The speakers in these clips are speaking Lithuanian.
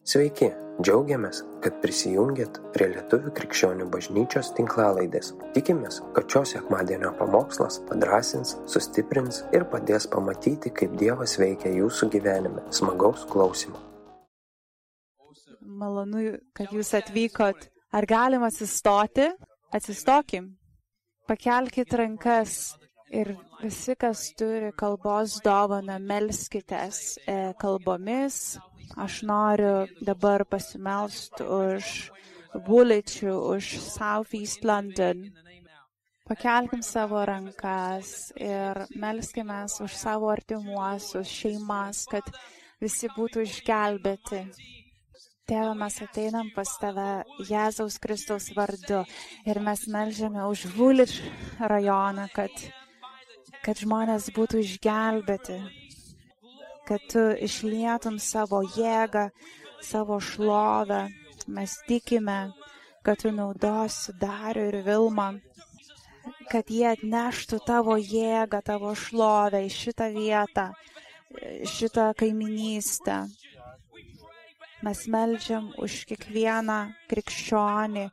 Sveiki, džiaugiamės, kad prisijungėt prie Lietuvių krikščionių bažnyčios tinklalaidės. Tikimės, kad šios sekmadienio pamokslas padrasins, sustiprins ir padės pamatyti, kaip Dievas veikia jūsų gyvenime. Smagaus klausimų. Malonu, kad jūs atvykot. Ar galima atsistoti? Atsistokim. Pakelkite rankas ir visi, kas turi kalbos dovaną, melskitės e, kalbomis. Aš noriu dabar pasimelsti už Woolwich, už South East London. Pakelkim savo rankas ir melskime už savo artimuosius, šeimas, kad visi būtų išgelbėti. Tėve, mes ateinam pas tave Jėzaus Kristaus vardu ir mes melžiame už Vulič rajoną, kad, kad žmonės būtų išgelbėti, kad tu išlietum savo jėgą, savo šlovę. Mes tikime, kad tu naudosi Dariu ir Vilmą, kad jie atneštų tavo jėgą, tavo šlovę į šitą vietą, šitą kaiminystę. Mes melžiam už kiekvieną krikščionį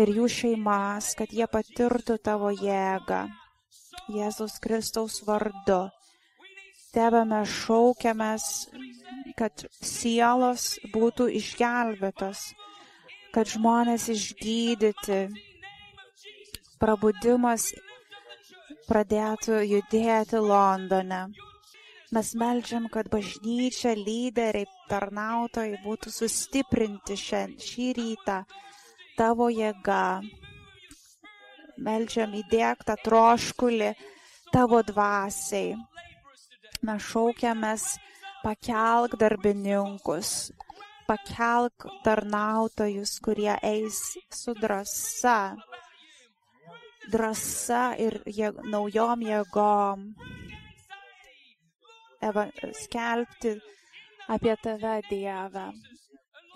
ir jų šeimas, kad jie patirtų tavo jėgą. Jėzus Kristaus vardu. Tebe mes šaukiamės, kad sielos būtų išgelbėtos, kad žmonės išgydyti, prabudimas pradėtų judėti Londone. Mes melžiam, kad bažnyčia, lyderiai, tarnautojai būtų sustiprinti šiandien, šį rytą tavo jėga. Melžiam įdėktą troškulį tavo dvasiai. Mes šaukiamės pakelk darbininkus, pakelk tarnautojus, kurie eis su drąsa, drąsa ir jėg, naujom jėgom. Eva, skelbti apie tave, Dieve,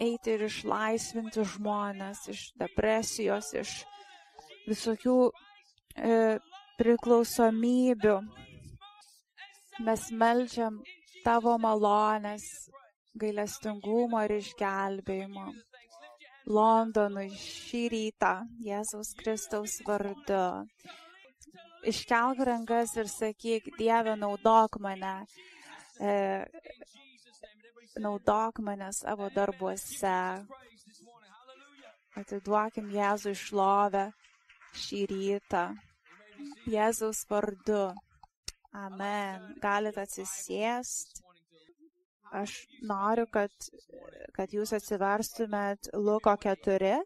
eiti ir išlaisvinti žmonės iš depresijos, iš visokių e, priklausomybių. Mes melžiam tavo malonės, gailestingumo ir išgelbėjimo. Londonui šį rytą Jėzaus Kristaus vardu. Iškelk rankas ir sakyk, Dieve, naudok mane, e, naudok mane savo darbuose. Atiduokim Jėzų išlovę šį rytą. Jėzaus vardu. Amen. Galite atsisėsti. Aš noriu, kad, kad jūs atsiverstumėt Luko 4.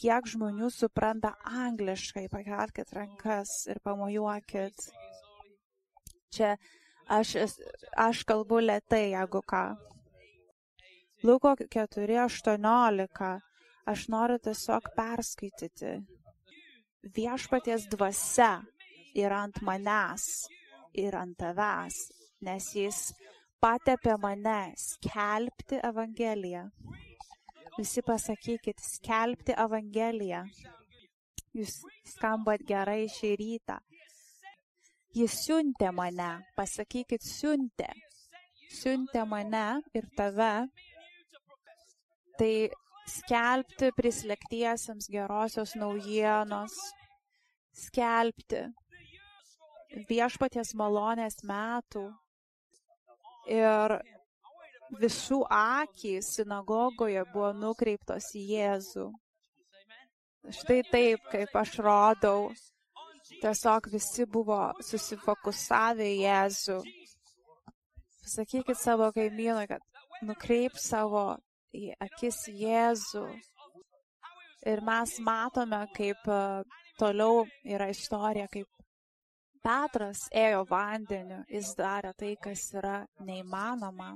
Kiek žmonių supranta angliškai, pakelkite rankas ir pamojuokit. Čia aš, aš kalbu lietai, jeigu ką. Luko 4.18. Aš noriu tiesiog perskaityti. Viešpaties dvasia yra ant manęs ir ant tavęs, nes jis patepė mane skelbti Evangeliją. Visi pasakykit, skelbti Evangeliją. Jūs skambat gerai šį rytą. Jis siuntė mane, pasakykit, siuntė. Siuntė mane ir tave. Tai skelbti prislėgtiesiems gerosios naujienos, skelbti viešpaties malonės metų ir visų akys sinagogoje buvo nukreiptos į Jėzų. Štai taip, kaip aš rodau, tiesiog visi buvo susifokusavę į Jėzų. Pasakykit savo kaimynui, kad nukreip savo į akis Jėzų. Ir mes matome, kaip toliau yra istorija, kaip Petras ėjo vandeniu, jis darė tai, kas yra neįmanoma.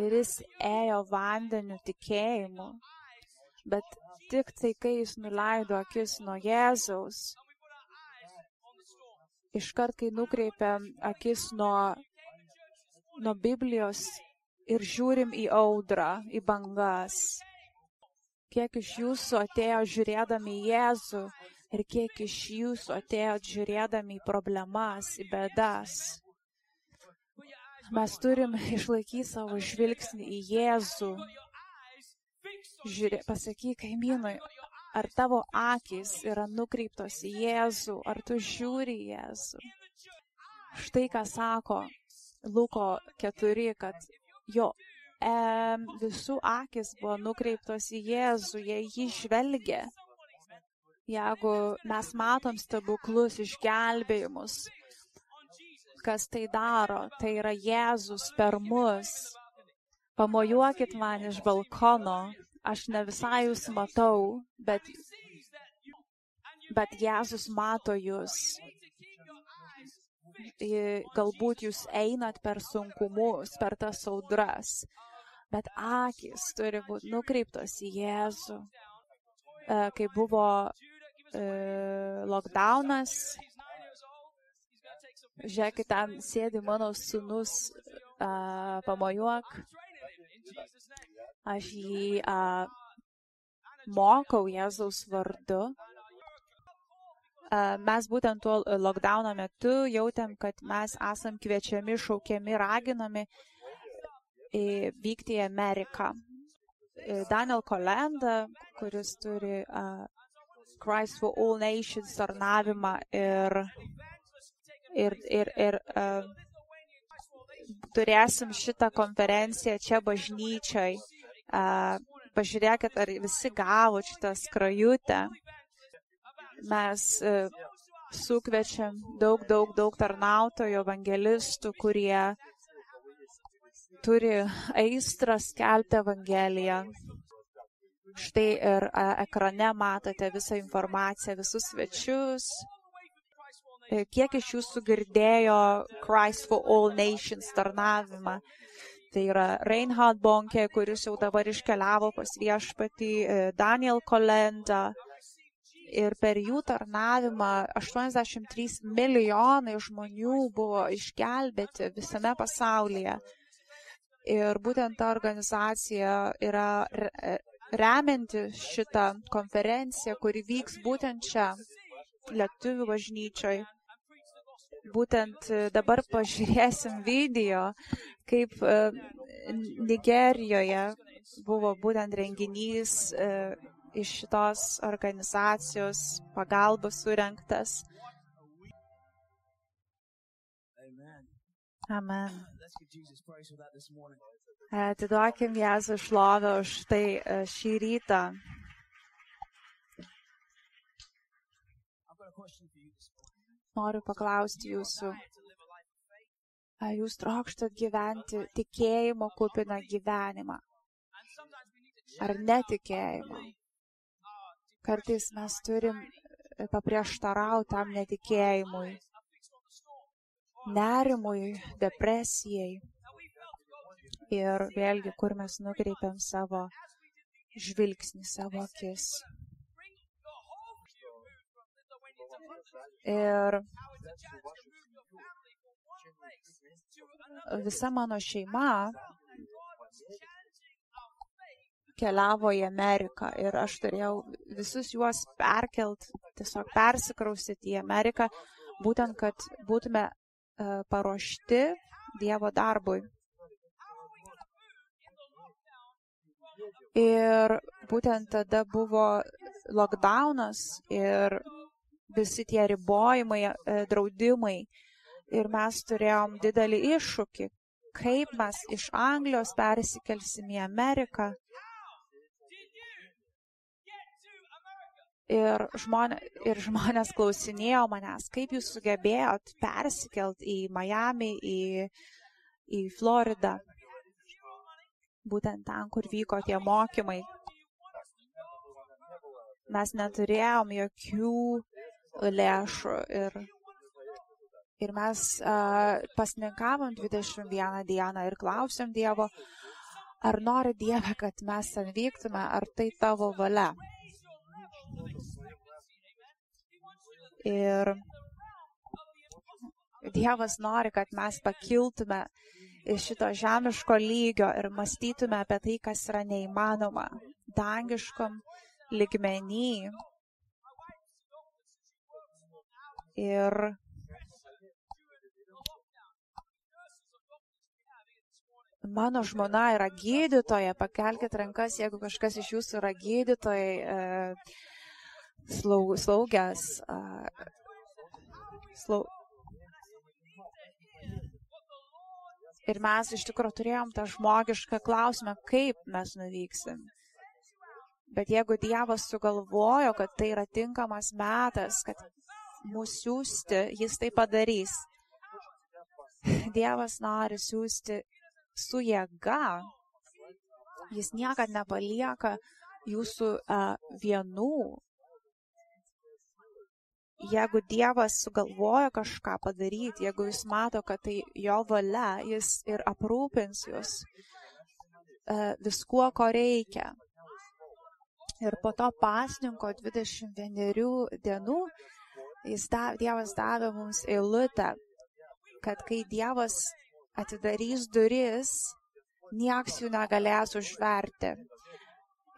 Ir jis ėjo vandeniu tikėjimu. Bet tik tai, kai jis nuleido akis nuo Jėzaus, iškart, kai nukreipė akis nuo, nuo Biblijos ir žiūrim į audrą, į bangas, kiek iš jūsų atėjo žiūrėdami į Jėzų ir kiek iš jūsų atėjot žiūrėdami į problemas, į bedas. Mes turim išlaikyti savo žvilgsnį į Jėzų, Žiūrė, pasakyk kaimynui, ar tavo akis yra nukreiptos į Jėzų, ar tu žiūri į Jėzų. Štai ką sako Luko 4, kad jo e, visų akis buvo nukreiptos į Jėzų, jie jį žvelgia. Jeigu mes matom stebuklus, išgelbėjimus, kas tai daro, tai yra Jėzus per mus. Pamojuokit man iš balkono, aš ne visai jūs matau, bet, bet Jėzus mato jūs. Galbūt jūs einat per sunkumus, per tas audras, bet akis turi būti nukreiptos į Jėzų. Kai buvo lockdownas, žiūrėkit, ten sėdi mano sunus, pamojuok, aš jį mokau Jėzaus vardu mes būtent tuo lockdowno metu jautėm, kad mes esam kviečiami, šaukiami, raginami vykti į Ameriką. Daniel Kolenda, kuris turi uh, Christ for All Nations tarnavimą ir, ir, ir, ir uh, turėsim šitą konferenciją čia bažnyčiai. Uh, pažiūrėkit, ar visi gavo šitą skrajutę mes sukviečiam daug, daug, daug tarnautojų, evangelistų, kurie turi aistrą skelbti Evangeliją. Štai ir ekrane matote visą informaciją, visus svečius. Kiek iš jūsų girdėjo Christ for All Nations tarnavimą? Tai yra Reinhard Bonke, kuris jau dabar iškeliavo pas viešpatį, Daniel Kolenda, ir per jų tarnavimą 83 milijonai žmonių buvo išgelbėti visame pasaulyje. Ir būtent ta organizacija yra remianti šitą konferenciją, kuri vyks būtent čia, Lietuvių bažnyčioj. Būtent dabar pažiūrėsim video, kaip Nigerijoje buvo būtent renginys iš šitos organizacijos pagalbos surinktas. Amen. Atiduokim Jėzų šlovę už tai šį rytą. Noriu paklausti jūsų, ar jūs trokštat gyventi tikėjimo kupiną gyvenimą, ar netikėjimo? Kartais mes turim paprieštarauti tam netikėjimui, nerimui, depresijai. Ir vėlgi, kur mes nukreipiam savo žvilgsnį, savo akis. Ir visa mano šeima keliavo į Ameriką ir aš turėjau visus juos perkelt, tiesiog persikraustyti į Ameriką, būtent, kad būtume uh, paruošti Dievo darbui. Ir būtent tada buvo lockdownas ir visi tie ribojimai, draudimai. Ir mes turėjom didelį iššūkį, kaip mes iš Anglijos persikelsim į Ameriką. Ir, žmonė, ir žmonės klausinėjo manęs, kaip jūs sugebėjot persikelt į Miami, į, į Floridą, būtent ten, kur vyko tie mokymai. Mes neturėjom jokių lėšų ir, ir mes uh, pasninkavom 21 dieną ir klausėm Dievo, ar nori Dieve, kad mes ten vyktume, ar tai tavo valia. Ir Dievas nori, kad mes pakiltume iš šito žemiško lygio ir mąstytume apie tai, kas yra neįmanoma dangiškom ligmenį. Ir mano žmona yra gydytoja, pakelkite rankas, jeigu kažkas iš jūsų yra gydytojai, e, slaug, slaugės. Slau... Ir mes iš tikrųjų turėjom tą žmogišką klausimą, kaip mes nuvyksim. Bet jeigu Dievas sugalvojo, kad tai yra tinkamas metas, kad mūsų siūsti, jis tai padarys. Dievas nori siūsti su jėga. Jis niekad nepalieka jūsų uh, vienų. Jeigu Dievas sugalvoja kažką padaryti, jeigu jis mato, kad tai jo valia, jis ir aprūpins jūs uh, viskuo, ko reikia. Ir po to pasninko 21 dienų jis da, Dievas davė mums eilutę, kad kai Dievas atidarys duris, nieks jų negalės užverti.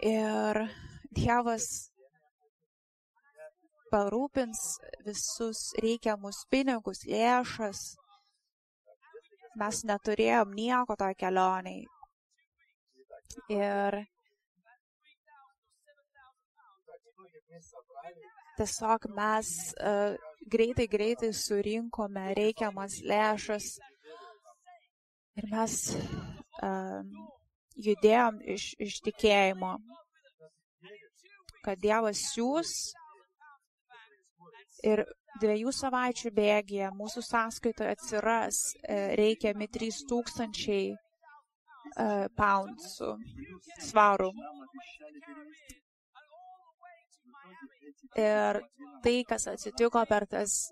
Ir Dievas parūpins visus reikiamus pinigus, lėšas. Mes neturėjom nieko toj kelioniai. Ir tiesiog mes uh, greitai, greitai surinkome reikiamas lėšas Ir mes um, judėjom iš, iš tikėjimo, kad Dievas siūs ir dviejų savaičių bėgėje mūsų sąskaitoje atsiras e, reikiami 3000 e, poundsų svarų. Ir tai, kas atsitiko per tas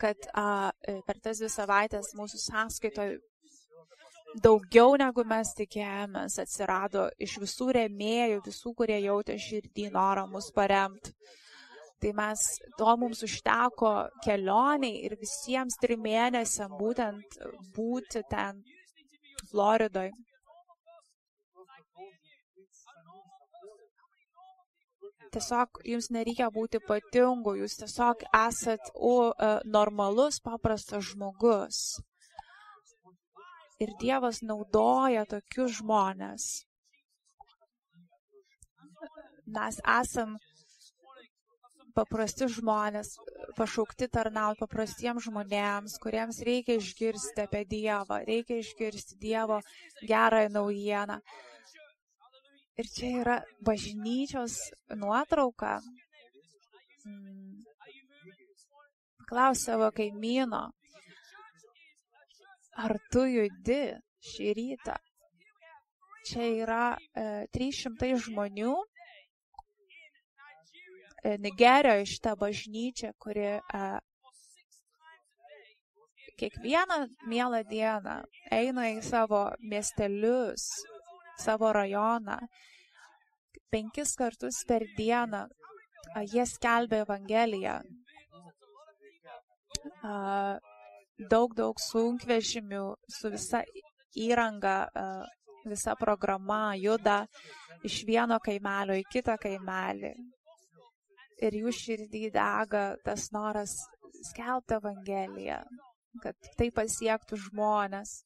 kad a, e, per tas dvi savaitės mūsų sąskaitoje daugiau negu mes tikėjomės atsirado iš visų remėjų, visų, kurie jautė širdį norą mus paremti. Tai mes, to mums užteko kelioniai ir visiems trim mėnesiam būtent būti ten Floridoje. tiesiog jums nereikia būti ypatingu, jūs tiesiog esat o, uh, normalus, paprastas žmogus. Ir Dievas naudoja tokius žmonės. Mes esam paprasti žmonės, pašaukti tarnauti paprastiems žmonėms, kuriems reikia išgirsti apie Dievą, reikia išgirsti Dievo gerąją naujieną. Ir čia yra bažnyčios nuotrauka. Mm. Klaus savo kaimyno, ar tu judi šį rytą? Čia yra e, 300 žmonių. E, Nigerijoje šitą bažnyčią, kuri e, kiekvieną mielą dieną eina į savo miestelius, savo rajoną. Penkis kartus per dieną jie skelbia Evangeliją. Daug, daug sunkvežimių su visa įranga, visa programa juda iš vieno kaimelio į kitą kaimelį. Ir jų širdį dega tas noras skelbti Evangeliją, kad tai pasiektų žmonės.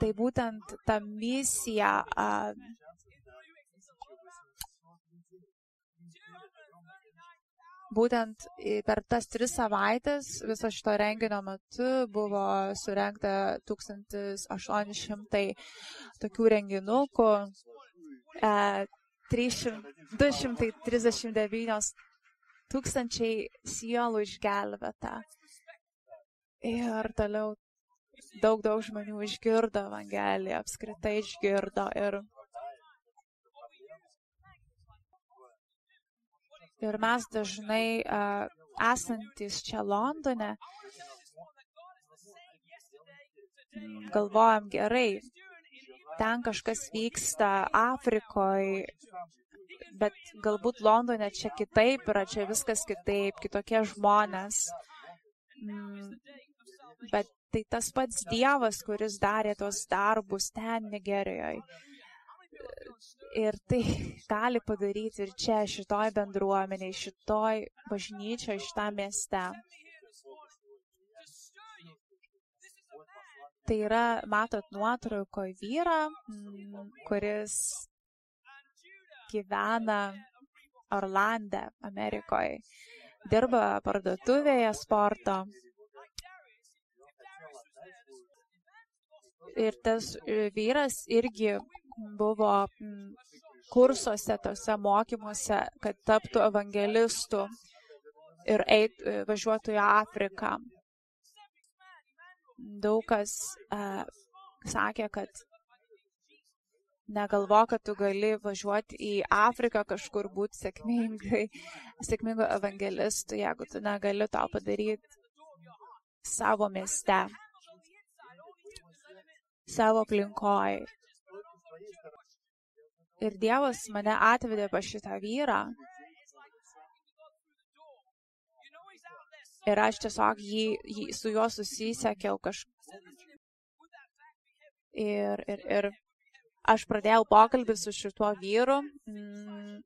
Tai būtent ta misija a, būtent per tas tris savaitės viso šito renginio metu buvo surenkta 1800 tokių renginukų, e, 300, 239 tūkstančiai sielų išgelbėta. Ir toliau daug, daug žmonių išgirdo Evangeliją, apskritai išgirdo ir, ir mes dažnai uh, esantis čia Londone galvojam gerai, ten kažkas vyksta Afrikoje, bet galbūt Londone čia kitaip yra, čia viskas kitaip, kitokie žmonės. Mm, bet tai tas pats Dievas, kuris darė tos darbus ten Nigerijoje. Ir tai gali padaryti ir čia, šitoj bendruomeniai, šitoj bažnyčioje, šitą mieste. Tai yra, matot nuotrauko vyrą, mm, kuris gyvena Orlande, Amerikoje. Dirba parduotuvėje sporto. Ir tas e, vyras irgi buvo kursuose, tose mokymuose, kad taptų evangelistu ir eit, e, važiuotų į Afriką daug kas uh, sakė, kad negalvo, kad tu gali važiuoti į Afriką kažkur būti sėkmingai, sėkmingo evangelistu, jeigu tu negali to padaryti savo mieste, savo aplinkoje. Ir Dievas mane atvedė pas šitą vyrą, Ir aš tiesiog jį, jį, su juo susisiekiau kažkaip. Ir, ir, ir aš pradėjau pokalbį su šituo vyru. Mm,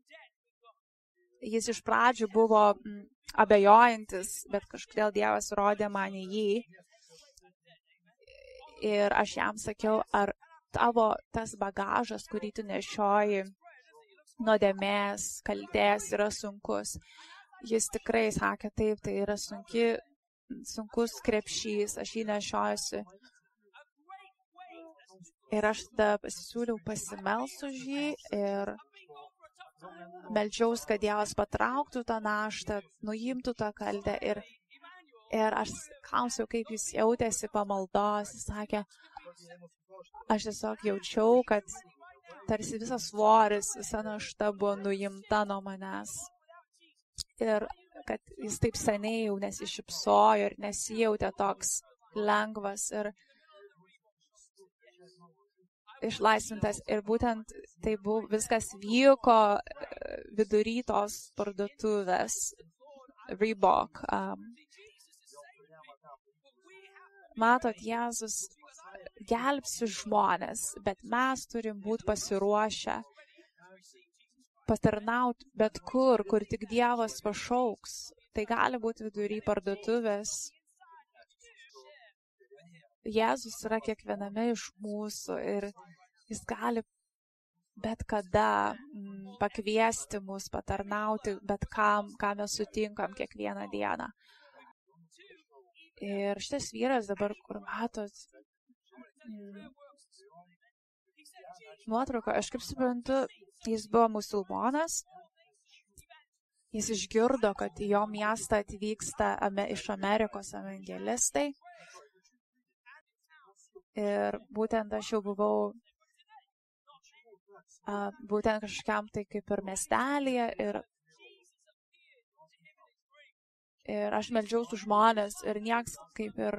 jis iš pradžių buvo mm, abejojantis, bet kažkodėl Dievas rodė man jį. Ir aš jam sakiau, ar tavo tas bagažas, kurį tu nešioji, nuodėmės, kaltės yra sunkus. Jis tikrai sakė, taip, tai yra sunki, sunkus krepšys, aš jį nešiojuosi. Ir aš tada pasisiūliau pasimels už jį ir melčiaus, kad Dievas patrauktų tą naštą, nuimtų tą kaltę. Ir, ir aš klausiau, kaip jis jautėsi pamaldos. Jis sakė, aš tiesiog jaučiau, kad tarsi visas svoris, visa našta buvo nuimta nuo manęs ir kad jis taip seniai jau nesišypsojo ir nesijautė toks lengvas ir išlaisvintas. Ir būtent tai buvo, viskas vyko e, vidury tos parduotuvės Reebok. Um, matot, Jėzus gelbsi žmonės, bet mes turim būti pasiruošę patarnauti bet kur, kur tik Dievas pašauks. Tai gali būti vidury parduotuvės. Jėzus yra kiekviename iš mūsų ir jis gali bet kada mm, pakviesti mus patarnauti, bet kam, ką mes sutinkam kiekvieną dieną. Ir šitas vyras dabar, kur matot, mm, nuotrauką, aš kaip suprantu, jis buvo musulmonas. Jis išgirdo, kad į jo miestą atvyksta iš Amerikos evangelistai. Ir būtent aš jau buvau a, būtent kažkam tai kaip ir miestelėje ir, ir aš meldžiausi žmonės ir nieks kaip ir,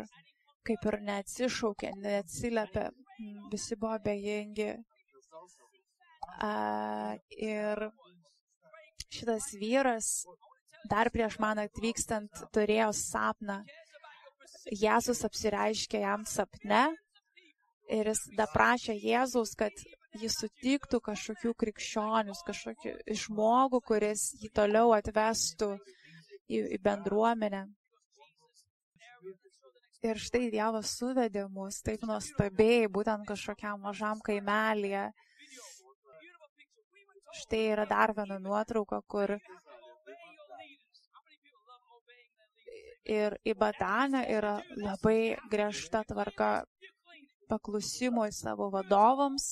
kaip ir neatsišaukė, neatsiliepė, visi buvo bejingi A, ir šitas vyras dar prieš man atvykstant turėjo sapną. Jėzus apsireiškė jam sapne ir jis daprašė Jėzaus, kad jis sutiktų kažkokių krikščionius, kažkokį žmogų, kuris jį toliau atvestų į, į bendruomenę. Ir štai Dievas suvedė mus taip nuostabiai, būtent kažkokiam mažam kaimelėje, Štai yra dar viena nuotrauka, kur ir į Bataną yra labai griežta tvarka paklusimo į savo vadovams,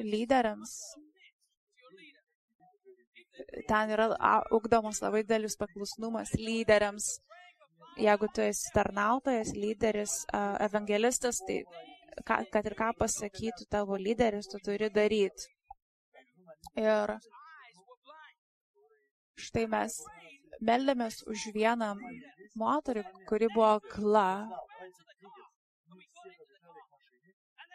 lyderiams. Ten yra ugdomas labai didelis paklusnumas lyderiams. Jeigu tu esi tarnautojas, lyderis, evangelistas, tai kad ir ką pasakytų tavo lyderis, tu turi daryti. Ir štai mes meldėmės už vieną moterį, kuri buvo akla.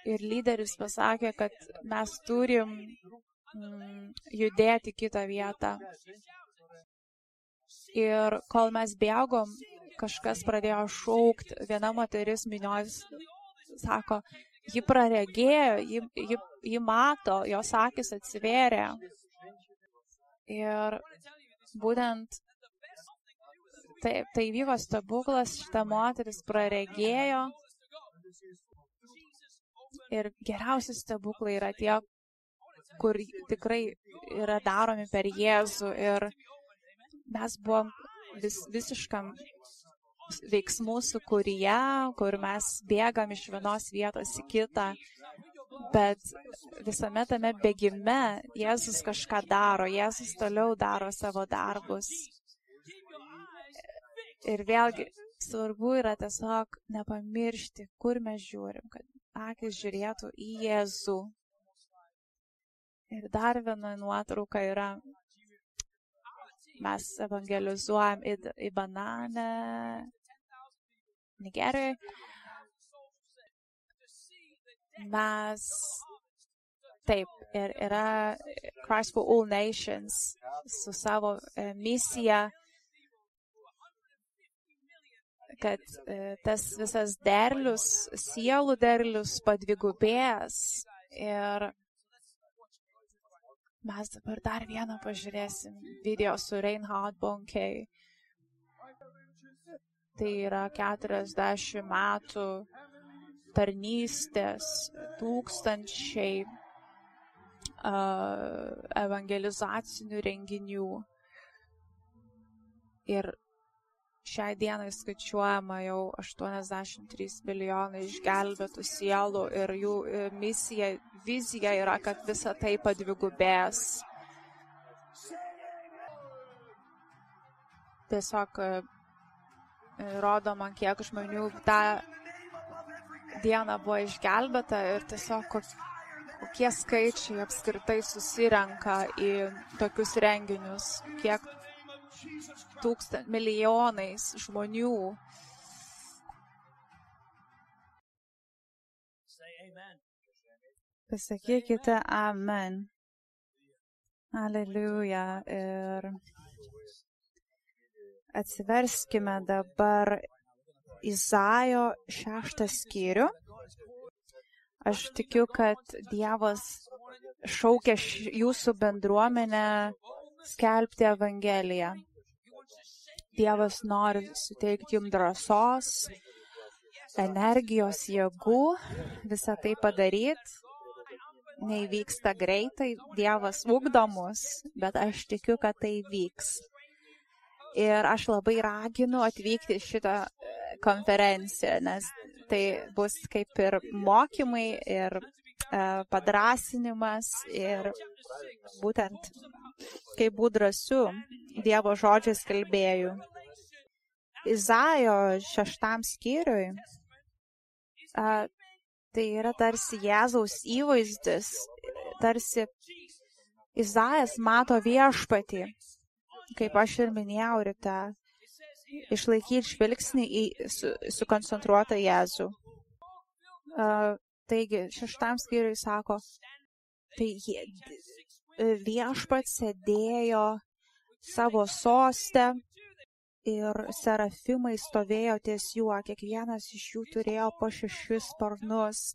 Ir lyderis pasakė, kad mes turim mm, judėti kitą vietą. Ir kol mes bėgom, kažkas pradėjo šaukti, viena moteris minios sako, ji praregėjo, ji, ji, ji mato, jos akis atsivėrė. Ir būtent taip, tai vyko stebuklas, šita moteris praregėjo Ir geriausi stebuklai yra tie, kur tikrai yra daromi per Jėzų. Ir mes buvom vis, visiškam veiksmų sukūryje, kur mes bėgam iš vienos vietos į kitą. Bet visame tame bėgime Jėzus kažką daro, Jėzus toliau daro savo darbus. Ir vėlgi svarbu yra tiesiog nepamiršti, kur mes žiūrim, kad akis žiūrėtų į Jėzų. Ir dar viena nuotrauka yra, mes evangelizuojam į, į bananę Nigerijoje mes taip ir yra Christ for All Nations su savo e, misija, kad e, tas visas derlius, sielų derlius padvigubės ir mes dabar dar vieną pažiūrėsim video su Reinhard Bonkei. Tai yra 40 metų tarnystės, tūkstančiai uh, evangelizacinių renginių. Ir šiai dienai skaičiuojama jau 83 milijonai išgelbėtų sielų ir jų e, misija, vizija yra, kad visa tai padvigubės. Tiesiog rodo man, kiek žmonių tą dieną buvo išgelbėta ir tiesiog kokie skaičiai apskritai susirenka į tokius renginius, kiek tūkstant, milijonais žmonių. Pasakykite amen. Aleliuja. Ir atsiverskime dabar Izaijo šeštą skyrių. Aš tikiu, kad Dievas šaukia jūsų bendruomenę skelbti Evangeliją. Dievas nori suteikti jums drąsos, energijos, jėgų visą tai padaryti. Neįvyksta greitai, Dievas ugdo mus, bet aš tikiu, kad tai vyks. Ir aš labai raginu atvykti šitą e, konferenciją, nes tai bus kaip ir mokymai ir e, padrasinimas ir būtent kaip būt drąsiu Dievo žodžiais kalbėjau. Izaijo šeštam skyriui a, tai yra tarsi Jėzaus įvaizdis, tarsi Izaijas mato viešpatį kaip aš ir minėjau ryte, išlaikyti žvilgsnį į su, sukoncentruotą Jėzų. Uh, taigi, šeštam skyriui sako, tai viešpat sėdėjo savo sostę ir serafimai stovėjo ties juo, kiekvienas iš jų turėjo po šešis sparnus.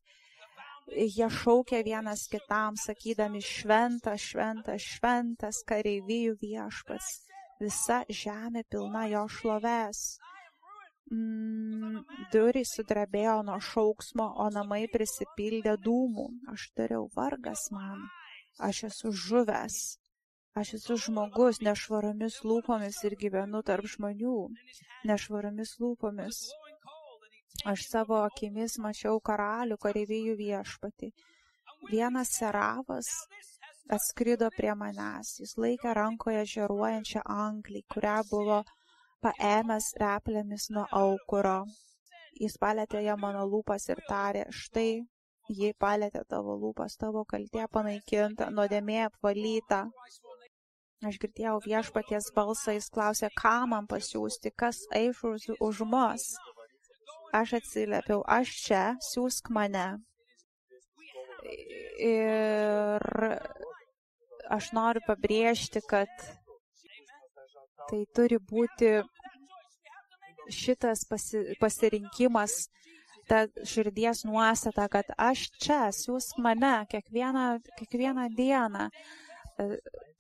Jie šaukė vienas kitam, sakydami šventas, šventas, šventas kareivijų viešpats visa žemė pilna jo šlovės. Mm, durys sudrebėjo nuo šauksmo, o namai prisipildė dūmų. Aš dariau vargas man. Aš esu žuvęs. Aš esu žmogus nešvaromis lūpomis ir gyvenu tarp žmonių. Nešvaromis lūpomis. Aš savo akimis mačiau karalių kareivijų viešpati. Vienas seravas atskrido prie manęs. Jis laikė rankoje žeruojančią anglį, kurią buvo paėmęs replėmis nuo aukuro. Jis palėtė ją mano lūpas ir tarė, štai ji palėtė tavo lūpas, tavo kaltė panaikinta, nuodėmė apvalyta. Aš girdėjau viešpaties balsą, jis klausė, ką man pasiūsti, kas eis už mus. Aš atsiliepiau, aš čia, siūsk mane. Ir aš noriu pabrėžti, kad tai turi būti šitas pasi, pasirinkimas, ta širdies nuostata, kad aš čia, siūsk mane kiekvieną, kiekvieną dieną.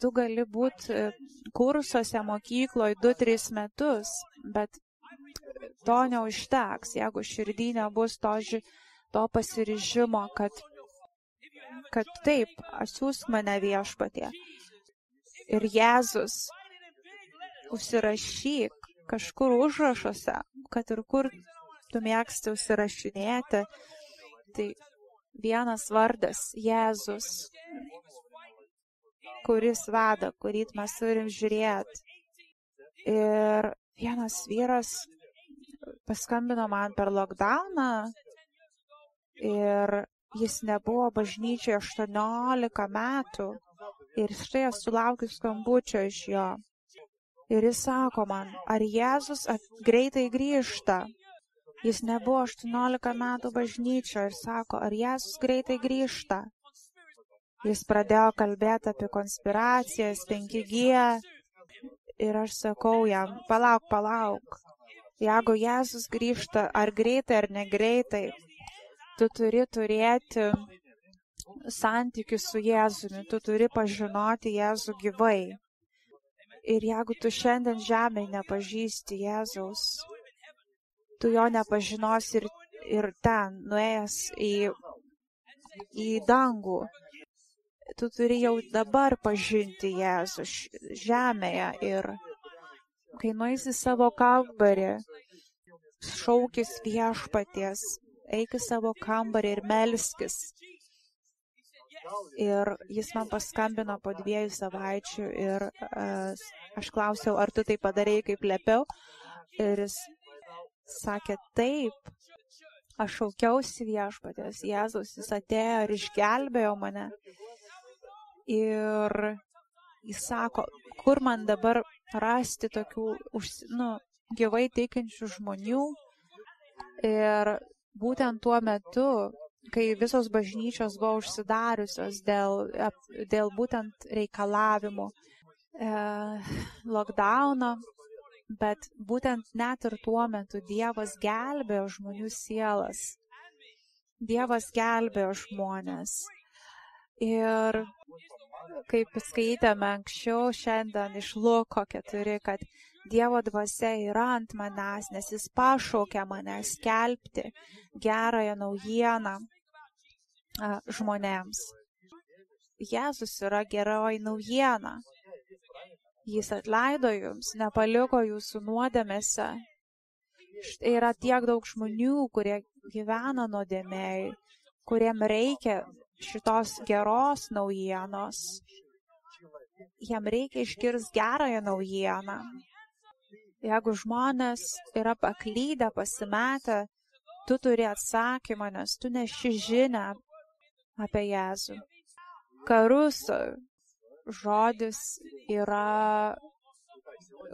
Tu gali būti kursuose mokykloje 2-3 metus, bet to neužteks, jeigu širdį nebus to, to pasiryžimo, kad, kad taip, atsiųsk mane viešpatie. Ir Jėzus, užsirašyk kažkur užrašuose, kad ir kur tu mėgsti užsirašinėti, tai vienas vardas - Jėzus, kuris veda, kurį mes turim žiūrėti. Ir vienas vyras paskambino man per lockdowną ir jis nebuvo bažnyčioje 18 metų. Ir štai aš sulaukiu skambučio iš jo. Ir jis sako man, ar Jėzus greitai grįžta. Jis nebuvo 18 metų bažnyčio ir sako, ar Jėzus greitai grįžta. Jis pradėjo kalbėti apie konspiracijas, 5G. Ir aš sakau jam, palauk, palauk. Jeigu Jėzus grįžta, ar greitai, ar negreitai, tu turi turėti santykių su Jėzumi, tu turi pažinoti Jėzų gyvai. Ir jeigu tu šiandien žemėje nepažįsti Jėzaus, tu jo nepažinosi ir, ir ten, nuėjęs į, į dangų. Tu turi jau dabar pažinti Jėzų žemėje ir kai nueisi savo kambarį, šaukis viešpaties, eik į savo kambarį ir melskis. Ir jis man paskambino po dviejų savaičių ir uh, aš klausiau, ar tu tai padarėjai kaip liepiau. Ir jis sakė, taip, aš šaukiausi viešpatės, Jėzus, jis atėjo ir išgelbėjo mane. Ir jis sako, kur man dabar rasti tokių, nu, gyvai teikiančių žmonių. Ir būtent tuo metu, kai visos bažnyčios buvo užsidariusios dėl, dėl būtent reikalavimų e, lockdowno, bet būtent net ir tuo metu Dievas gelbėjo žmonių sielas. Dievas gelbėjo žmonės. Ir kaip skaitėme anksčiau šiandien iš Luko 4, kad Dievo dvasia yra ant manęs, nes jis pašaukė mane skelbti gerąją naujieną žmonėms. Jėzus yra geroji naujiena. Jis atleido jums, nepaliko jūsų nuodėmėse. Štai yra tiek daug žmonių, kurie gyvena nuodėmėjai, kuriem reikia šitos geros naujienos. Jam reikia išgirs gerąją naujieną. Jeigu žmonės yra paklydę, pasimetę, tu turi atsakymą, nes tu neši žinę apie Jėzų. Karus žodis yra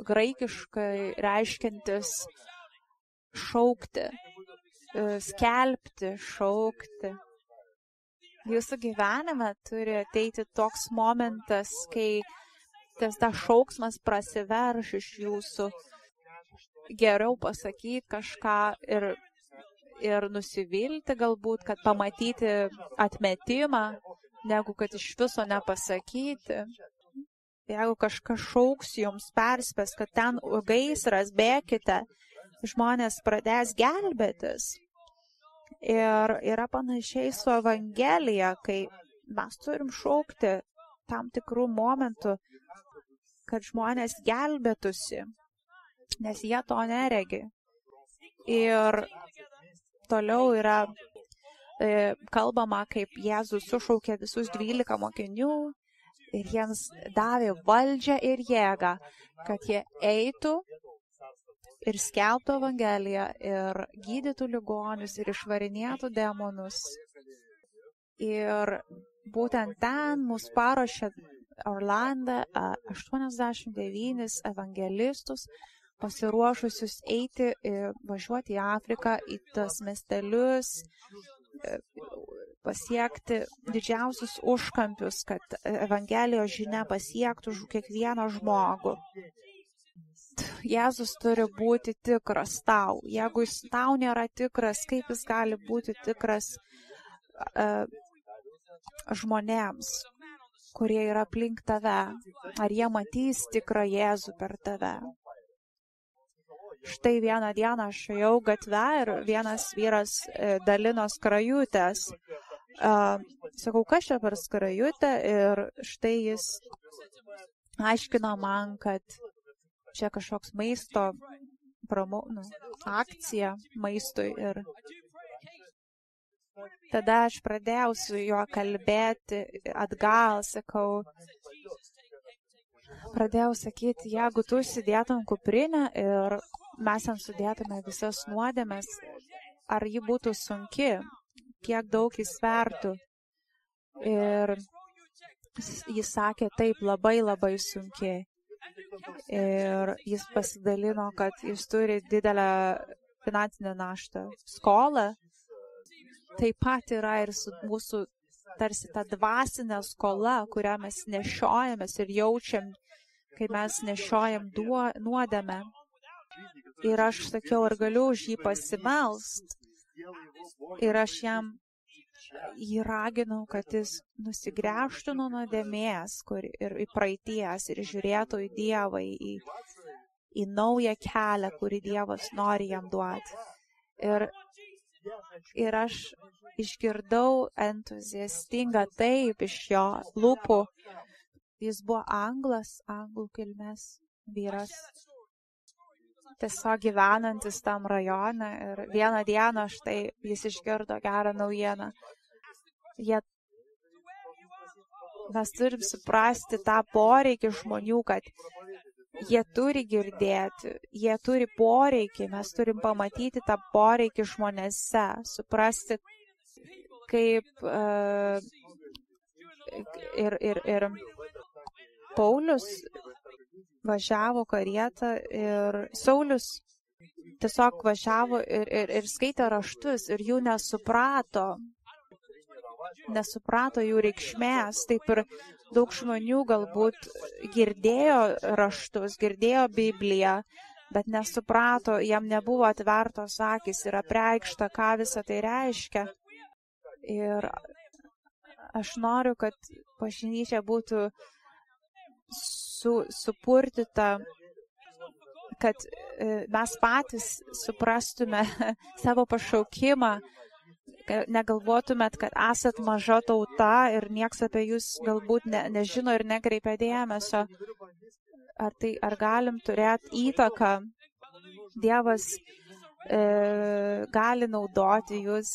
graikiškai reiškintis šaukti, skelbti, šaukti. Jūsų gyvenime turi ateiti toks momentas, kai tas ta šauksmas prasiverš iš jūsų geriau pasakyti kažką ir, ir nusivilti galbūt, kad pamatyti atmetimą, negu kad iš viso nepasakyti. Jeigu kažkas šauks jums perspės, kad ten gaisras, bėkite, žmonės pradės gelbėtis. Ir yra panašiai su Evangelija, kai mes turim šaukti tam tikrų momentų, kad žmonės gelbėtųsi nes jie to neregi. Ir toliau yra e, kalbama, kaip Jėzus sušaukė visus dvylika mokinių ir jiems davė valdžią ir jėgą, kad jie eitų ir skelbtų Evangeliją ir gydytų ligonius ir išvarinėtų demonus. Ir būtent ten mus paruošė Orlanda 89 evangelistus, pasiruošusius eiti, važiuoti į Afriką, į tas miestelius, e, pasiekti didžiausius užkampius, kad Evangelijos žinia pasiektų kiekvieną žmogų. Jėzus turi būti tikras tau. Jeigu jis tau nėra tikras, kaip jis gali būti tikras uh, žmonėms, kurie yra aplink tave? Ar jie matys tikrą Jėzų per tave? štai vieną dieną aš ėjau gatvę ir vienas vyras e, dalino skrajutės. Sakau, kas čia per skrajutę ir štai jis aiškino man, kad čia kažkoks maisto promo, nu, akcija maistui ir tada aš pradėjau su juo kalbėti atgal, sakau, pradėjau sakyti, jeigu tu sudėtum kuprinę ir mes ten sudėtume visas nuodėmes, ar ji būtų sunki, kiek daug jis svertų. Ir jis sakė, taip, labai labai sunkiai. Ir jis pasidalino, kad jis turi didelę finansinę naštą. Skolą taip pat yra ir su mūsų tarsi ta dvasinė skola, kurią mes nešiojamės ir jaučiam, kai mes nešiojam duo, nuodėmę. Ir aš sakiau, ar galiu už jį pasimelst. Ir aš jam jį raginau, kad jis nusigręžtų nuo nuodėmės ir į praeities ir žiūrėtų į Dievą, į, į naują kelią, kurį Dievas nori jam duoti. Ir, ir aš išgirdau entuziastingą taip iš jo lūpų. Jis buvo anglas, anglų kilmės vyras tiesiog gyvenantis tam rajone ir vieną dieną štai jis išgirdo gerą naujieną. Jie, mes turim suprasti tą poreikį žmonių, kad jie turi girdėti, jie turi poreikį, mes turim pamatyti tą poreikį žmonėse, suprasti, kaip uh, ir, ir, ir Paulius važiavo karietą ir Saulis tiesiog važiavo ir, ir, ir skaitė raštus ir jų nesuprato nesuprato jų reikšmės, taip ir daug žmonių galbūt girdėjo raštus, girdėjo Bibliją, bet nesuprato, jam nebuvo atvertos akis ir apreikšta, ką visa tai reiškia. Ir aš noriu, kad bažnyčia būtų su, supurtita, kad e, mes patys suprastume savo pašaukimą negalvotumėt, kad esat maža tauta ir nieks apie jūs galbūt ne, nežino ir nekreipia dėmesio. Ar, tai, ar galim turėti įtaką? Dievas e, gali naudoti jūs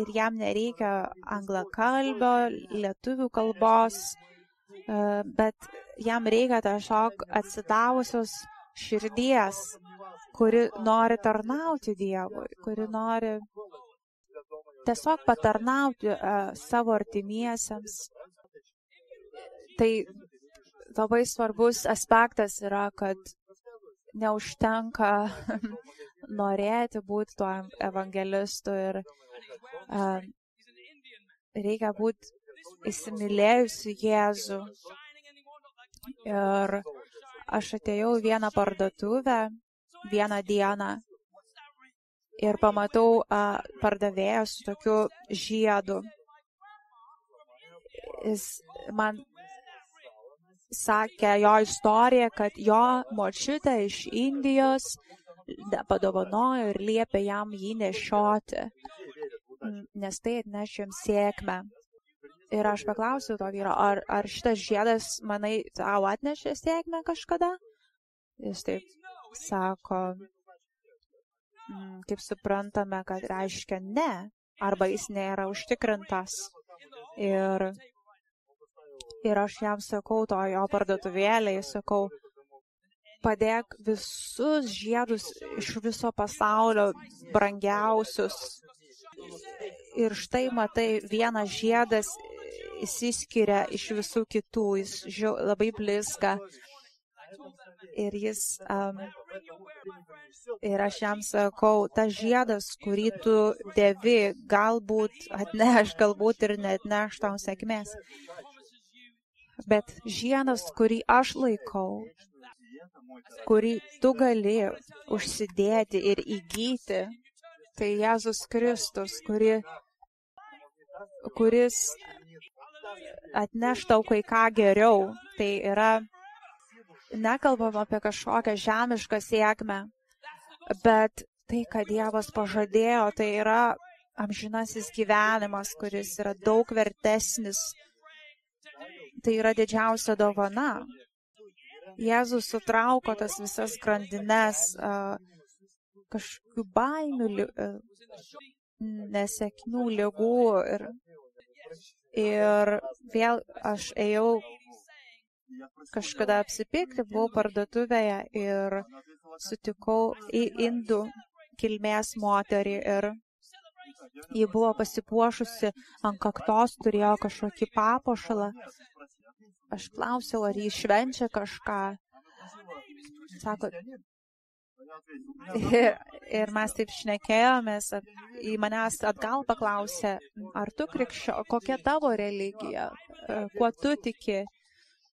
ir jam nereikia anglakalbio, lietuvių kalbos, e, bet jam reikia tiesiog atsidavusios širdies, kuri nori tarnauti Dievui, kuri nori tiesiog patarnauti uh, savo artimiesiems. Tai labai svarbus aspektas yra, kad neužtenka norėti būti tuo evangelistu ir uh, reikia būti įsimylėjusi Jėzų. Ir aš atėjau į vieną parduotuvę vieną dieną ir pamatau a, pardavėją su tokiu žiedu. Jis man sakė jo istoriją, kad jo močiutė iš Indijos padovanojo ir liepė jam jį nešioti, nes tai atneš jam sėkmę. Ir aš paklausiau to vyro, ar, ar šitas žiedas, manai, tau atnešė sėkmę kažkada? Jis taip sako, Mm, kaip suprantame, kad reiškia ne, arba jis nėra užtikrintas. Ir, ir aš jam sakau, to jo parduotuvėlėje, sakau, padėk visus žiedus iš viso pasaulio brangiausius. Ir štai matai, vienas žiedas įsiskiria iš visų kitų, jis žiau, labai blizga. Ir jis, um, ir aš jam sakau, tas žiedas, kurį tu devi, galbūt atneš, galbūt ir net neš tau sėkmės. Bet žiedas, kurį aš laikau, kurį tu gali užsidėti ir įgyti, tai Jėzus Kristus, kuri, kuris atneš tau kai ką geriau. Tai yra nekalbam apie kažkokią žemišką sėkmę, Bet tai, ką Dievas pažadėjo, tai yra amžinasis gyvenimas, kuris yra daug vertesnis. Tai yra didžiausia dovana. Jėzus sutrauko tas visas grandines, kažkokių baimių, nesėkmių, lygų ir, ir vėl aš ėjau kažkada apsipirkti, buvau parduotuvėje ir sutikau į indų kilmės moterį ir ji buvo pasipuošusi ant kaktos, turėjo kažkokį papuošalą. Aš klausiau, ar jį švenčia kažką. Sako, ir, ir mes taip šnekėjomės, į manęs atgal paklausė, ar tu krikščio, kokia tavo religija, kuo tu tiki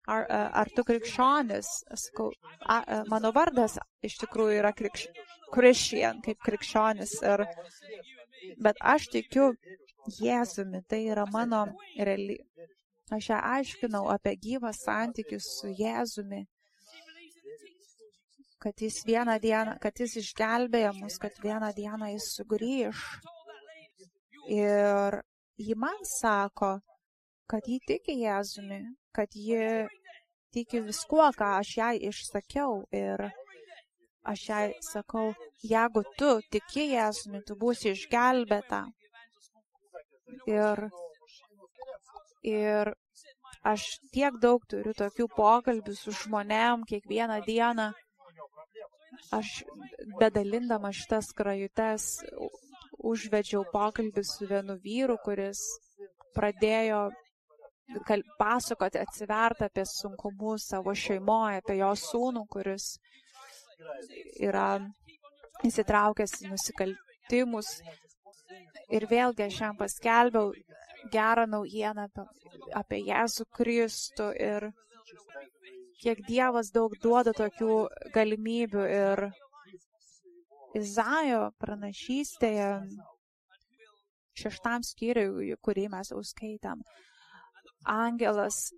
ar, ar tu krikščionis? Sakau, a, mano vardas iš tikrųjų yra krikš, Christian, kaip krikščionis. Ir, bet aš tikiu Jėzumi, tai yra mano religija. Aš ją aiškinau apie gyvą santykių su Jėzumi, kad jis vieną dieną, kad jis išgelbėjo mus, kad vieną dieną jis sugrįž. Ir ji man sako, kad ji tiki Jėzumi, kad ji tiki viskuo, ką aš jai išsakiau. Ir aš jai sakau, jeigu tu tiki Jėzumi, tu būsi išgelbėta. Ir, ir aš tiek daug turiu tokių pokalbių su žmonėm kiekvieną dieną. Aš bedalindama šitas krajutes užvedžiau pokalbį su vienu vyru, kuris pradėjo pasakoti, atsiverti apie sunkumus savo šeimoje, apie jo sūnų, kuris yra įsitraukęs į nusikaltimus. Ir vėlgi aš jam paskelbiau gerą naujieną apie, apie Jėzų Kristų ir kiek Dievas daug duoda tokių galimybių ir Izaijo pranašystėje šeštam skyriui, kurį mes jau skaitam, angelas,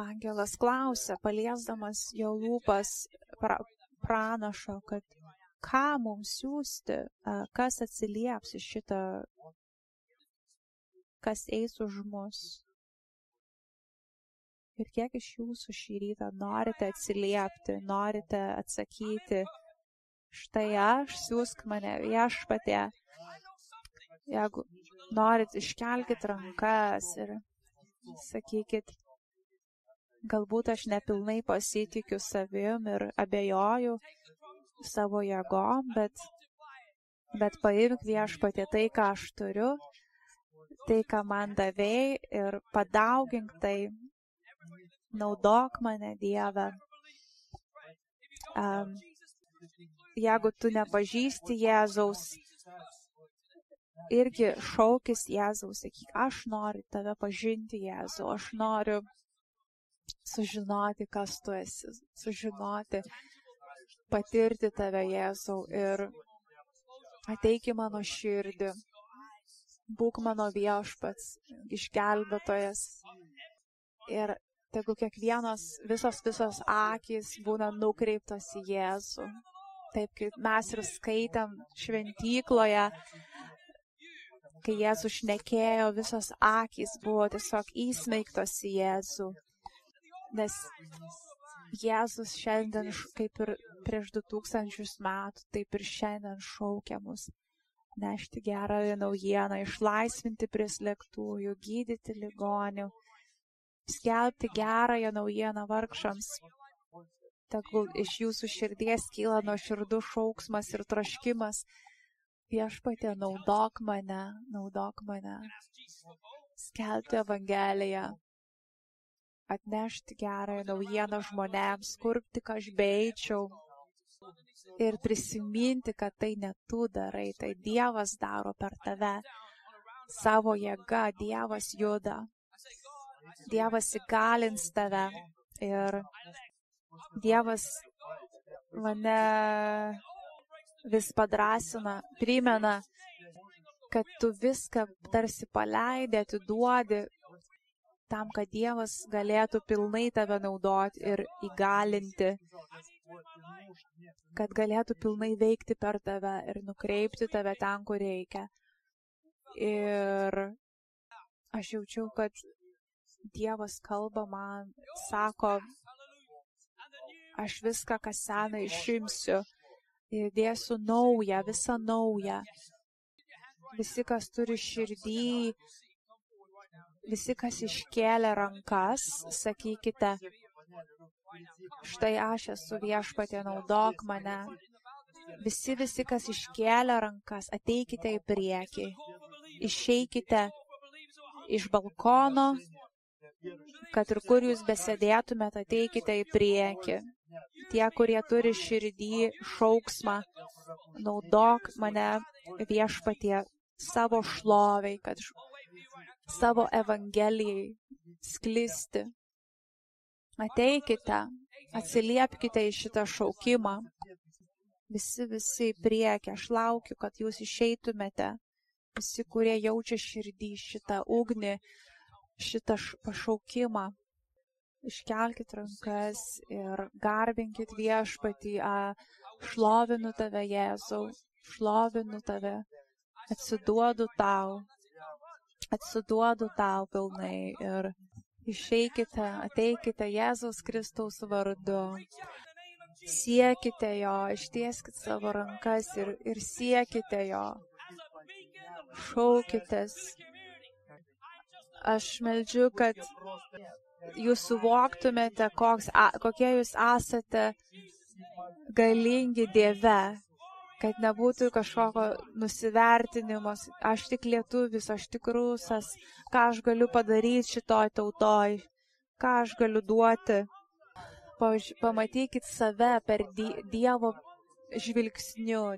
angelas klausia, paliesdamas jo lūpas pra, pranašo, kad ką mums siūsti, kas atsilieps iš šitą, kas eis už mus. Ir kiek iš jūsų šį rytą norite atsiliepti, norite atsakyti, štai aš, siūsk mane viešpatė. Jeigu norit, iškelkite rankas ir sakykit, galbūt aš nepilnai pasitikiu savim ir abejoju savo jėgom, bet, bet paimk viešpatė tai, ką aš turiu, tai, ką man davėjai ir padaugink tai, naudok mane Dievę. Um, jeigu tu nepažįsti Jėzaus, irgi šaukis Jėzaus, sakyk, aš noriu tave pažinti, Jėzau, aš noriu sužinoti, kas tu esi, sužinoti, patirti tave, Jėzau, ir ateik į mano širdį, būk mano viešpats, išgelbėtojas. Ir tegu kiekvienos, visos, visos akis būna nukreiptos į Jėzų. Taip kaip mes ir skaitam šventykloje, kai Jėzus šnekėjo, visos akys buvo tiesiog įsmeigtos į Jėzų. Nes Jėzus šiandien, kaip ir prieš du tūkstančius metų, taip ir šiandien šaukia mus nešti gerąją naujieną, išlaisvinti prislėgtųjų, gydyti ligonių, skelbti gerąją naujieną vargšams. Tegul iš jūsų širdies kyla nuo širdų šauksmas ir troškimas Viešpatė, naudok mane, naudok mane, skelbti Evangeliją, atnešti gerąją naujieną žmonėms, kur tik aš beeičiau ir prisiminti, kad tai ne tu darai, tai Dievas daro per tave. Savo jėga Dievas juda. Dievas įgalins tave ir Dievas mane vis padrasina, primena, kad tu viską tarsi paleidai, atiduodi tam, kad Dievas galėtų pilnai tave naudoti ir įgalinti kad galėtų pilnai veikti per tave ir nukreipti tave ten, kur reikia. Ir aš jaučiau, kad Dievas kalba man, sako, aš viską, kas sena, išimsiu ir dėsiu naują, visą naują. Visi, kas turi širdį, visi, kas iškėlė rankas, sakykite, štai aš esu viešpatė, naudok mane. Visi, visi, kas iškėlė rankas, ateikite į priekį, išeikite iš balkono, kad ir kur jūs besėdėtumėte, ateikite į priekį tie, kurie turi širdį šauksmą, naudok mane viešpatie savo šloviai, kad savo evangelijai sklisti. Ateikite, atsiliepkite į šitą šaukimą. Visi, visi į priekį, aš laukiu, kad jūs išeitumėte. Visi, kurie jaučia širdį šitą ugnį, šitą pašaukimą iškelkite rankas ir garbinkit viešpatį, šlovinu tave, Jėzau, šlovinu tave, atsiduodu tau, atsiduodu tau pilnai ir išeikite, ateikite Jėzaus Kristaus vardu. Siekite jo, ištieskite savo rankas ir, ir siekite jo. Šaukitės. Aš meldžiu, kad jūs suvoktumėte, koks, a, kokie jūs esate galingi Dieve, kad nebūtų kažkokio nusivertinimas, aš tik lietuvis, aš tik rusas, ką aš galiu padaryti šitoj tautoj, ką aš galiu duoti. Pamatykit save per Dievo žvilgsniu.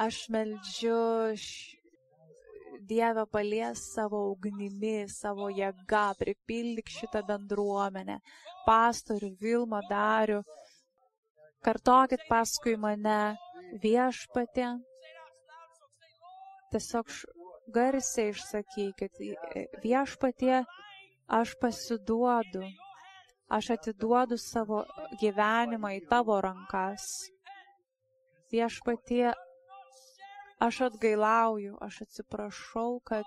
Aš meldžiu Dieve palies savo ugnimi, savo jėga, pripildyk šitą bendruomenę, pastorių, Vilma, Darių. Kartokit paskui mane viešpatė. Tiesiog garsiai išsakykit, viešpatie, aš pasiduodu, aš atiduodu savo gyvenimą į tavo rankas. Viešpatie, Aš atgailauju, aš atsiprašau, kad,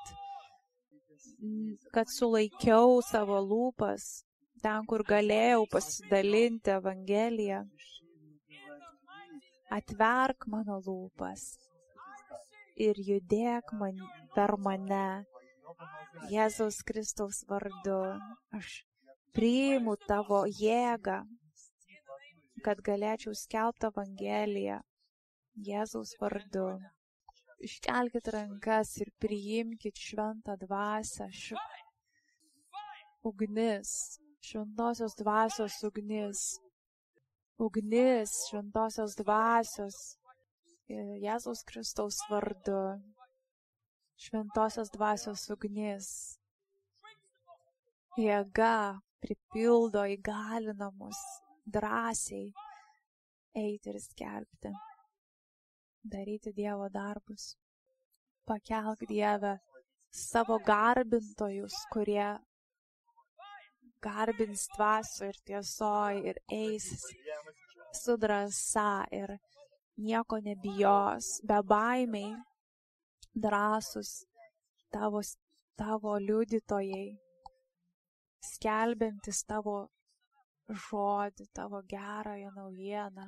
kad sulaikiau savo lūpas ten, kur galėjau pasidalinti Evangeliją. Atverk mano lūpas ir judėk man, per mane. Jėzaus Kristaus vardu. Aš priimu tavo jėgą, kad galėčiau skelbti Evangeliją. Jėzaus vardu iškelkite rankas ir priimkite šventą dvasę. Š... Ugnis, šventosios dvasios ugnis. Ugnis, šventosios dvasios. Jėzaus Kristaus vardu. Šventosios dvasios ugnis. Jėga pripildo įgalinamus drąsiai eiti ir skelbti daryti Dievo darbus. Pakelk Dievę savo garbintojus, kurie garbins dvasio ir tiesoj ir eis su drąsa ir nieko nebijos, be baimiai, drąsus tavo, tavo liudytojai, skelbiantis tavo žodį, tavo gerąją naujieną.